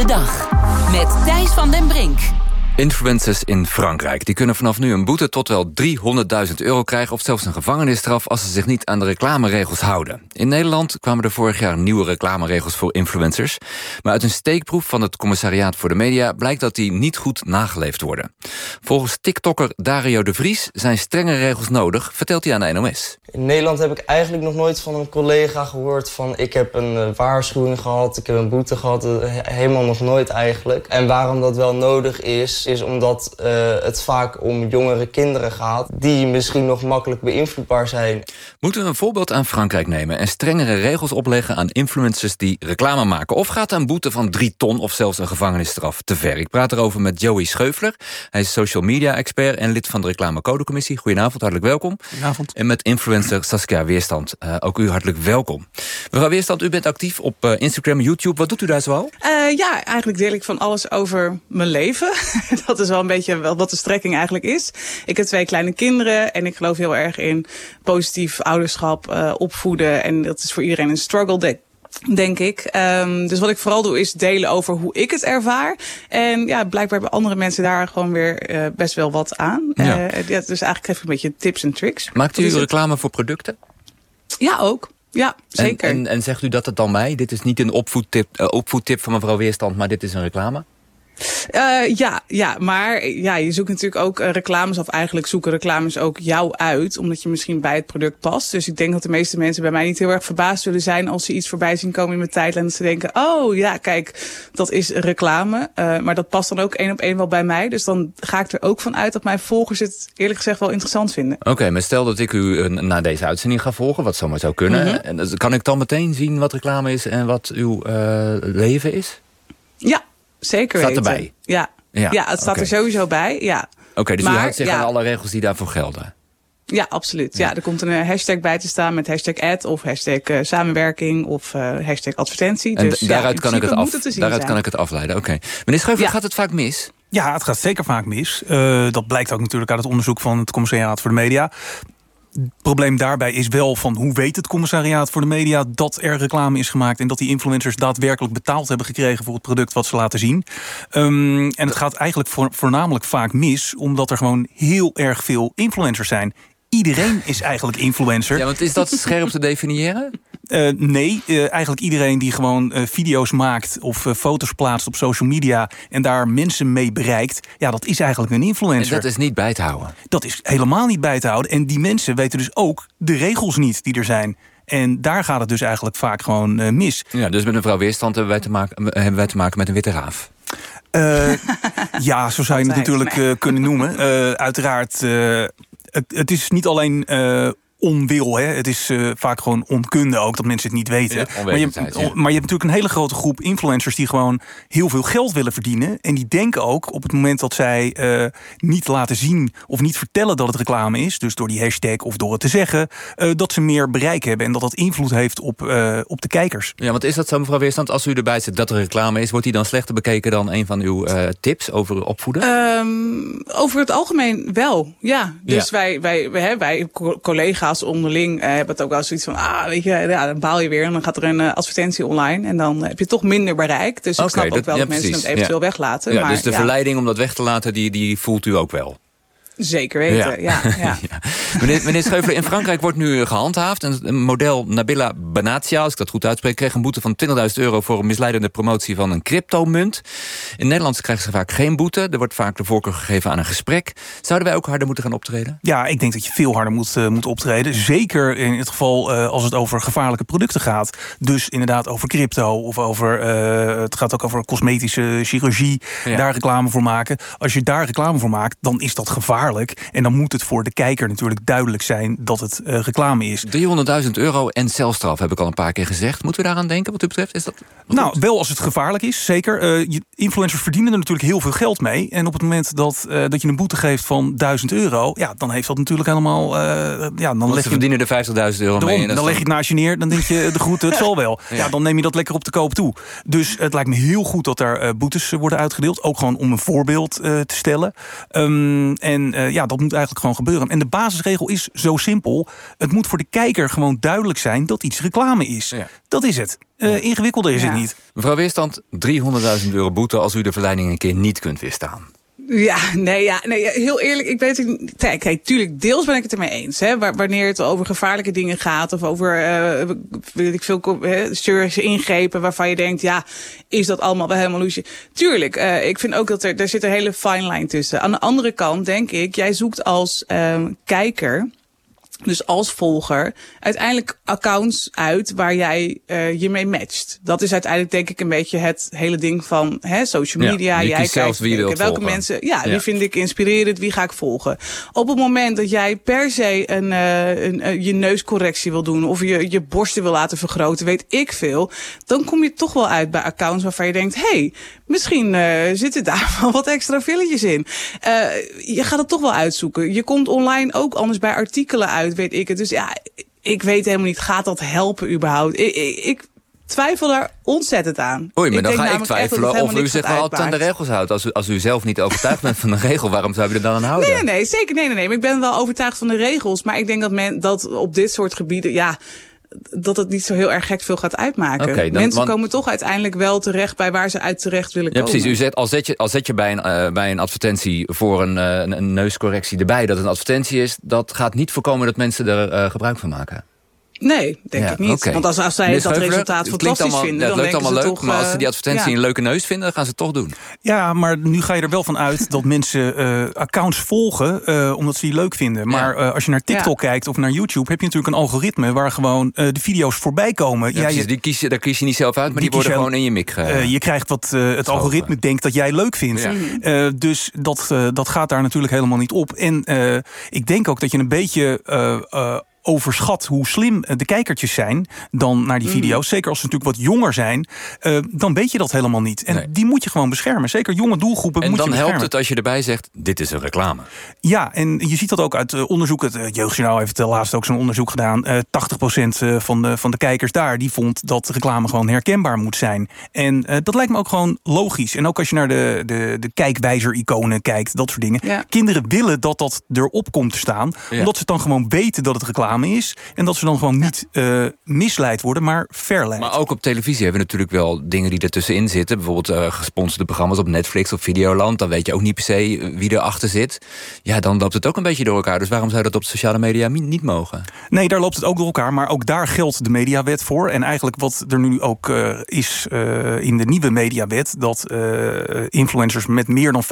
de dag. Met Thijs van den Brink. Influencers in Frankrijk die kunnen vanaf nu een boete tot wel 300.000 euro krijgen... of zelfs een gevangenisstraf als ze zich niet aan de reclameregels houden. In Nederland kwamen er vorig jaar nieuwe reclameregels voor influencers. Maar uit een steekproef van het Commissariaat voor de Media... blijkt dat die niet goed nageleefd worden. Volgens TikTokker Dario de Vries zijn strenge regels nodig... vertelt hij aan de NOS. In Nederland heb ik eigenlijk nog nooit van een collega gehoord van... ik heb een uh, waarschuwing gehad, ik heb een boete gehad. Uh, helemaal nog nooit eigenlijk. En waarom dat wel nodig is, is omdat uh, het vaak om jongere kinderen gaat... die misschien nog makkelijk beïnvloedbaar zijn. Moeten we een voorbeeld aan Frankrijk nemen... en strengere regels opleggen aan influencers die reclame maken? Of gaat een boete van drie ton of zelfs een gevangenisstraf te ver? Ik praat erover met Joey Scheufler. Hij is social media-expert en lid van de reclamecodecommissie. Goedenavond, hartelijk welkom. Goedenavond. En met influencer Saskia Weerstand. Uh, ook u hartelijk welkom. Mevrouw Weerstand, u bent actief op uh, Instagram, YouTube. Wat doet u daar zoal? Uh, ja, eigenlijk deel ik van alles over mijn leven. dat is wel een beetje wat de strekking eigenlijk is. Ik heb twee kleine kinderen en ik geloof heel erg in positief ouderschap, opvoeden. En dat is voor iedereen een struggle, denk ik. Um, dus wat ik vooral doe is delen over hoe ik het ervaar. En ja, blijkbaar hebben andere mensen daar gewoon weer uh, best wel wat aan. Ja. Uh, ja, dus eigenlijk geef ik een beetje tips en tricks. Maakt u reclame voor producten? Ja, ook. Ja, zeker. En, en, en, zegt u dat het dan mij? Dit is niet een opvoedtip, uh, opvoedtip van mevrouw Weerstand, maar dit is een reclame? Uh, ja, ja, maar ja, je zoekt natuurlijk ook uh, reclames, of eigenlijk zoeken reclames ook jou uit, omdat je misschien bij het product past. Dus ik denk dat de meeste mensen bij mij niet heel erg verbaasd zullen zijn als ze iets voorbij zien komen in mijn tijdlijn. Dat ze denken, oh ja, kijk, dat is reclame. Uh, maar dat past dan ook één op één wel bij mij. Dus dan ga ik er ook van uit dat mijn volgers het eerlijk gezegd wel interessant vinden. Oké, okay, maar stel dat ik u na deze uitzending ga volgen, wat zomaar zou kunnen. Mm -hmm. Kan ik dan meteen zien wat reclame is en wat uw leven is? Zeker staat weten. erbij? Ja, ja, ja het staat okay. er sowieso bij. Ja. Oké, okay, dus maar, u houdt zich ja. aan alle regels die daarvoor gelden? Ja, absoluut. Ja. ja. er komt een hashtag bij te staan met hashtag ad of hashtag uh, samenwerking of uh, hashtag advertentie. En dus daaruit, ja, kan, ik het af, het daaruit kan ik het afleiden. Oké. Okay. Meneer Scheuvel, gaat het vaak mis? Ja, het gaat zeker vaak mis. Uh, dat blijkt ook natuurlijk uit het onderzoek van het Commissariaat voor de Media. Probleem daarbij is wel van hoe weet het commissariaat voor de media dat er reclame is gemaakt en dat die influencers daadwerkelijk betaald hebben gekregen voor het product wat ze laten zien. Um, en het gaat eigenlijk voor, voornamelijk vaak mis omdat er gewoon heel erg veel influencers zijn. Iedereen is eigenlijk influencer. Ja, want is dat scherp te definiëren? Uh, nee, uh, eigenlijk iedereen die gewoon uh, video's maakt of foto's plaatst op social media en daar mensen mee bereikt, ja, dat is eigenlijk een influencer. En dat is niet bij te houden. Dat is helemaal niet bij te houden. En die mensen weten dus ook de regels niet die er zijn. En daar gaat het dus eigenlijk vaak gewoon mis. Ja, dus met mevrouw Weerstand hebben wij te maken, hebben wij te maken met een witte raaf. Uh, ja, zo zou je het natuurlijk uh, kunnen noemen. Uh, uiteraard, het, het, is niet alleen onwil. Hè? Het is uh, vaak gewoon onkunde ook, dat mensen het niet weten. Ja, maar, je hebt, ja. maar je hebt natuurlijk een hele grote groep influencers... die gewoon heel veel geld willen verdienen. En die denken ook op het moment dat zij uh, niet laten zien... of niet vertellen dat het reclame is... dus door die hashtag of door het te zeggen... Uh, dat ze meer bereik hebben en dat dat invloed heeft op, op de kijkers. Ja, want is dat zo, mevrouw Weerstand? Als u erbij zit dat er reclame is... wordt die dan slechter bekeken dan een van uw tips over opvoeden? Um, over het algemeen wel, ja. Dus Ja. wij, wij, wij, wij collega's onderling uh, hebben het ook wel zoiets van... ah, weet je, ja, dan baal je weer en dan gaat er een uh, advertentie online... en dan heb je toch minder bereik. Dus ik snap ook wel ja, dat mensen precies. het eventueel Ja. weglaten. Ja, maar dus de verleiding om dat weg te laten, die, die voelt u ook wel. Zeker weten, ja. ja, Meneer, meneer in Frankrijk wordt nu gehandhaafd. En een model Nabila Benatia, als ik dat goed uitspreek... kreeg een boete van 20.000 euro voor een misleidende promotie van een cryptomunt. In Nederland krijgen ze vaak geen boete. Er wordt vaak de voorkeur gegeven aan een gesprek. Zouden wij ook harder moeten gaan optreden? Ja, ik denk dat je veel harder moet, uh, moet optreden. Zeker in het geval uh, als het over gevaarlijke producten gaat. Dus inderdaad over crypto of over... Uh, het gaat ook over cosmetische chirurgie. Ja. Daar reclame voor maken. Als je daar reclame voor maakt, dan is dat gevaarlijk. En dan moet het voor de kijker natuurlijk duidelijk zijn dat het reclame is. 300.000 euro en celstraf, heb ik al een paar keer gezegd. Moeten we daaraan denken wat u betreft? Is dat nou, wel als het gevaarlijk is, zeker. Uh, influencers verdienen er natuurlijk heel veel geld mee. En op het moment dat, uh, dat je een boete geeft van 1000 euro... ja, dan heeft dat natuurlijk helemaal... Ja, dan Want leg ze je, verdienen er 50.000 euro mee. dan leg je het naast je neer, dan denk je de groeten, het zal wel. Ja. Ja. dan neem je dat lekker op de koop toe. Dus het lijkt me heel goed dat daar boetes worden uitgedeeld. Ook gewoon om een voorbeeld te stellen. Um, en En uh, ja, dat moet eigenlijk gewoon gebeuren. En de basisregel is zo simpel. Het moet voor de kijker gewoon duidelijk zijn dat iets reclame is. Ja. Dat is het. Uh, ingewikkelder is ja. het niet. Mevrouw Weerstand, 300.000 euro boete als u de verleiding een keer niet kunt weerstaan. Ja, nee, ja, nee, heel eerlijk. Ik weet het Kijk, tuurlijk, deels ben ik het ermee eens. Hè, wanneer het over gevaarlijke dingen gaat of over, uh, weet ik veel, chirurgische ingrepen waarvan je denkt, ja, is dat allemaal wel helemaal loesje? Tuurlijk, uh, ik vind ook dat er, er zit een hele fine line tussen. Aan de andere kant denk ik, jij zoekt als uh, kijker dus als volger uiteindelijk accounts uit waar jij uh, je mee matcht. Dat is uiteindelijk denk ik een beetje het hele ding van hè, social media. Ja, jij kijkt wie welke volgen. mensen. Ja, ja, wie vind ik inspirerend, wie ga ik volgen. Op het moment dat jij per se een, uh, een uh, je neuscorrectie wil doen of je je borsten wil laten vergroten, weet ik veel, dan kom je toch wel uit bij accounts waarvan je denkt, hey, misschien zitten daar wel wat extra filletjes in. je gaat het toch wel uitzoeken. Je komt online ook anders bij artikelen uit weet ik het. Dus ja, ik weet helemaal niet, gaat dat helpen überhaupt? Ik, ik, ik twijfel daar ontzettend aan. Oei, maar dan ga ik twijfelen of u zich wel altijd aan de regels houdt. Als u, als u zelf niet overtuigd bent van de regel, waarom zou u er dan aan houden? Nee, nee, nee zeker. Nee, nee, nee. Ik ben wel overtuigd van de regels. Maar ik denk dat men dat op dit soort gebieden, ja dat het niet zo heel erg gek veel gaat uitmaken. Okay, dan, Mensen want, komen toch uiteindelijk wel terecht bij waar ze uit terecht willen ja, komen. Precies, u zet, al, zet je, al zet je bij een, uh, bij een advertentie voor een, uh, een, een, neuscorrectie erbij dat het een advertentie is, dat gaat niet voorkomen dat mensen er uh, gebruik van maken. Nee, denk ja, ik niet. Okay. Want als, als zij Meneer dat resultaat fantastisch allemaal, vinden, ja, dan denken allemaal ze leuk, toch... maar als ze die advertentie ja. een leuke neus vinden, dan gaan ze het toch doen. Ja, maar nu ga je er wel van uit dat mensen uh, accounts volgen uh, omdat ze die leuk vinden. Maar uh, als je naar TikTok kijkt of naar YouTube, heb je natuurlijk een algoritme waar gewoon de video's voorbij komen. Ja, precies, die kies je, daar kies je niet zelf uit, maar die, die worden gewoon in je mik. je krijgt wat het algoritme denkt dat jij leuk vindt. Ja. dus dat, dat gaat daar natuurlijk helemaal niet op. En ik denk ook dat je een beetje overschat hoe slim de kijkertjes zijn dan naar die video's. Mm. Zeker als ze natuurlijk wat jonger zijn, uh, dan weet je dat helemaal niet. En nee. die moet je gewoon beschermen. Zeker jonge doelgroepen en moet je dan helpt het als je erbij zegt, dit is een reclame. Ja, en je ziet dat ook uit uh, onderzoek. Het uh, Jeugdjournaal heeft laatst ook zo'n onderzoek gedaan. 80% van de, van de kijkers daar, die vond dat reclame gewoon herkenbaar moet zijn. En dat lijkt me ook gewoon logisch. En ook als je naar de, de, de kijkwijzer-iconen kijkt, dat soort dingen. Ja. Kinderen willen dat dat erop komt te staan. Ja. Omdat ze dan gewoon weten dat het reclame is. En dat ze dan gewoon niet uh, misleid worden, maar verleid. Maar ook op televisie hebben we natuurlijk wel dingen die ertussenin zitten. Bijvoorbeeld uh, gesponsorde programma's op Netflix of Videoland. Dan weet je ook niet per se wie erachter zit. Ja, dan loopt het ook een beetje door elkaar. Dus waarom zou dat op sociale media niet mogen? Nee, daar loopt het ook door elkaar. Maar ook daar geldt de mediawet voor. En eigenlijk wat er nu ook uh, is in de nieuwe mediawet... dat influencers met meer dan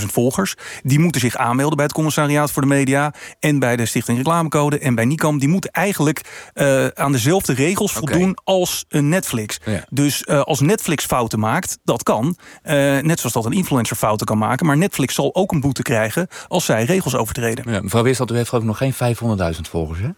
500.000 volgers... die moeten zich aanmelden bij het commissariaat voor de media... en bij de Stichting Reclamecode en bij Die moeten eigenlijk uh, aan dezelfde regels voldoen okay. als een Netflix. Ja. Dus uh, als Netflix fouten maakt, dat kan. Net zoals dat een influencer fouten kan maken. Maar Netflix zal ook een boete krijgen als zij regels overtreden. Ja, mevrouw Weerstad, u heeft geloof ik nog geen 500.000 volgers, hè?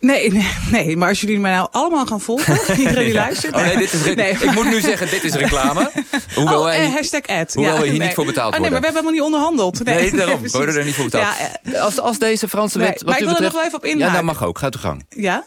Nee, nee, nee, maar als jullie mij nou allemaal gaan volgen, iedereen die ja. luistert. Oh, nee, dit is nee. Ik moet nu zeggen, dit is reclame. Hoewel oh, wij, eh, hashtag ad. Hoewel ja, we hier nee. niet voor betaald oh, nee, worden. maar we hebben helemaal niet onderhandeld. Nee, nee daarom. nee, we worden er niet voor betaald. Ja, als, als deze Franse wet... Nee, maar ik wil betreft, er nog wel even op inhaken. Ja, dat mag ook. Ga uw gang. Ja?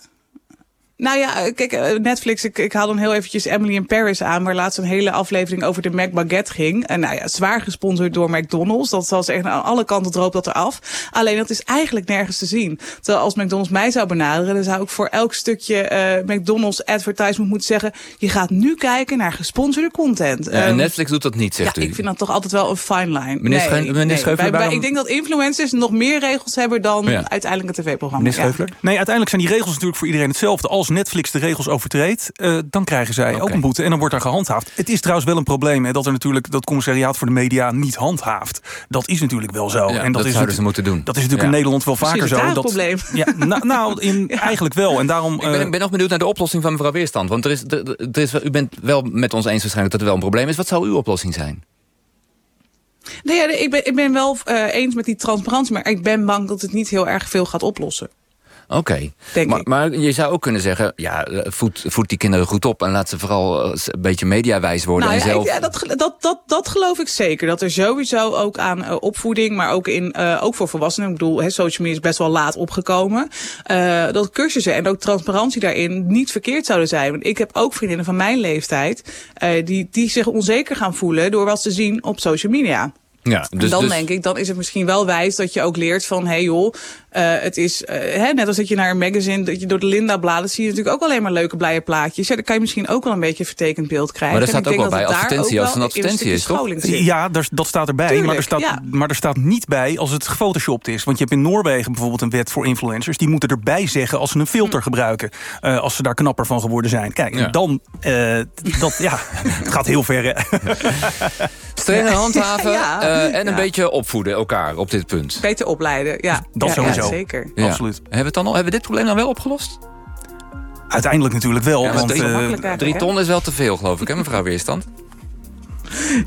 Nou ja, kijk, Netflix, ik, ik haal dan heel eventjes Emily in Paris aan... waar laatst een hele aflevering over de McBaguette ging. En nou ja, zwaar gesponsord door McDonald's. Dat was echt aan alle kanten droopt dat eraf. Alleen dat is eigenlijk nergens te zien. Terwijl als McDonald's mij zou benaderen... dan zou ik voor elk stukje uh, McDonald's advertisement moeten zeggen... je gaat nu kijken naar gesponsorde content. Ja, en um, Netflix doet dat niet, zegt ja, u. ik vind dat toch altijd wel een fine line. Meneer, nee, meneer waarom... Ik denk dat influencers nog meer regels hebben... dan ja. uiteindelijk een tv-programma. Meneer Scheuveler? Ja. Nee, uiteindelijk zijn die regels natuurlijk voor iedereen hetzelfde. Als Netflix de regels overtreedt, uh, dan krijgen zij okay. ook een boete en dan wordt daar gehandhaafd. Het is trouwens wel een probleem hè, dat er natuurlijk dat commissariaat voor de media niet handhaaft. Dat is natuurlijk wel zo. Ja, en dat, dat is zouden ze moeten doen. Dat is natuurlijk ja. in Nederland wel vaker zo. Is dat probleem. Ja, nou, nou in, ja. eigenlijk wel. En daarom. Ik ben, ben nog benieuwd naar de oplossing van mevrouw Weerstand. Want er is, er, er is, u bent wel met ons eens waarschijnlijk dat er wel een probleem is. Wat zou uw oplossing zijn? Nee, ik, ben, ik ben wel uh, eens met die transparantie, maar ik ben bang dat het niet heel erg veel gaat oplossen. Oké, okay. maar, maar, je zou ook kunnen zeggen... ja, voed, voed die kinderen goed op en laat ze vooral een beetje mediawijs worden. Nou, en ja, zelf... ja, dat, dat, dat, dat geloof ik zeker. Dat er sowieso ook aan uh, opvoeding, maar ook, in, uh, ook voor volwassenen... ik bedoel, he, social media is best wel laat opgekomen... Uh, dat cursussen en ook transparantie daarin niet verkeerd zouden zijn. Want ik heb ook vriendinnen van mijn leeftijd... die, die zich onzeker gaan voelen door wat ze zien op social media. Ja, en dus, dan dus- denk ik, dan is het misschien wel wijs dat je ook leert van... hé hey joh, eh, het is eh, hè, net als dat je naar een magazine... dat je door de Linda bladen zie je natuurlijk ook alleen maar leuke blije plaatjes. Ja, dan kan je misschien ook wel een beetje een vertekend beeld krijgen. Maar er En staat ook wel bij advertentie als het een advertentie is, toch? Ja, daar, dat staat erbij. Tuurlijk, maar, er staat, ja. maar er staat niet bij als het gefotoshopt is. Want je hebt in Noorwegen bijvoorbeeld een wet voor influencers. Die moeten erbij zeggen als ze een filter gebruiken. eh, als ze daar knapper van geworden zijn. Kijk, Ja. en dan... eh, dat, ja, het gaat heel ver. Strenger handhaven Ja. eh, en een Ja. beetje opvoeden elkaar op dit punt. Beter opleiden, ja. Dat ja, sowieso. Ja, zeker. Ja. Absoluut. Hebben we, het dan al, hebben we dit probleem dan wel opgelost? Uiteindelijk natuurlijk wel. Want, drie- eh, hè? ton is wel te veel, geloof ik, hè, mevrouw Weerstand?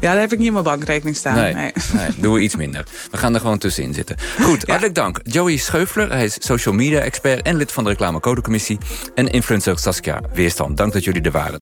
Ja, daar heb ik niet in mijn bankrekening staan. Nee, Nee. nee, doen we iets minder. We gaan er gewoon tussenin zitten. Goed, hartelijk dank. Joey Scheufler, hij is social media expert en lid van de reclamecodecommissie. En influencer Saskia Weerstand. Dank dat jullie er waren.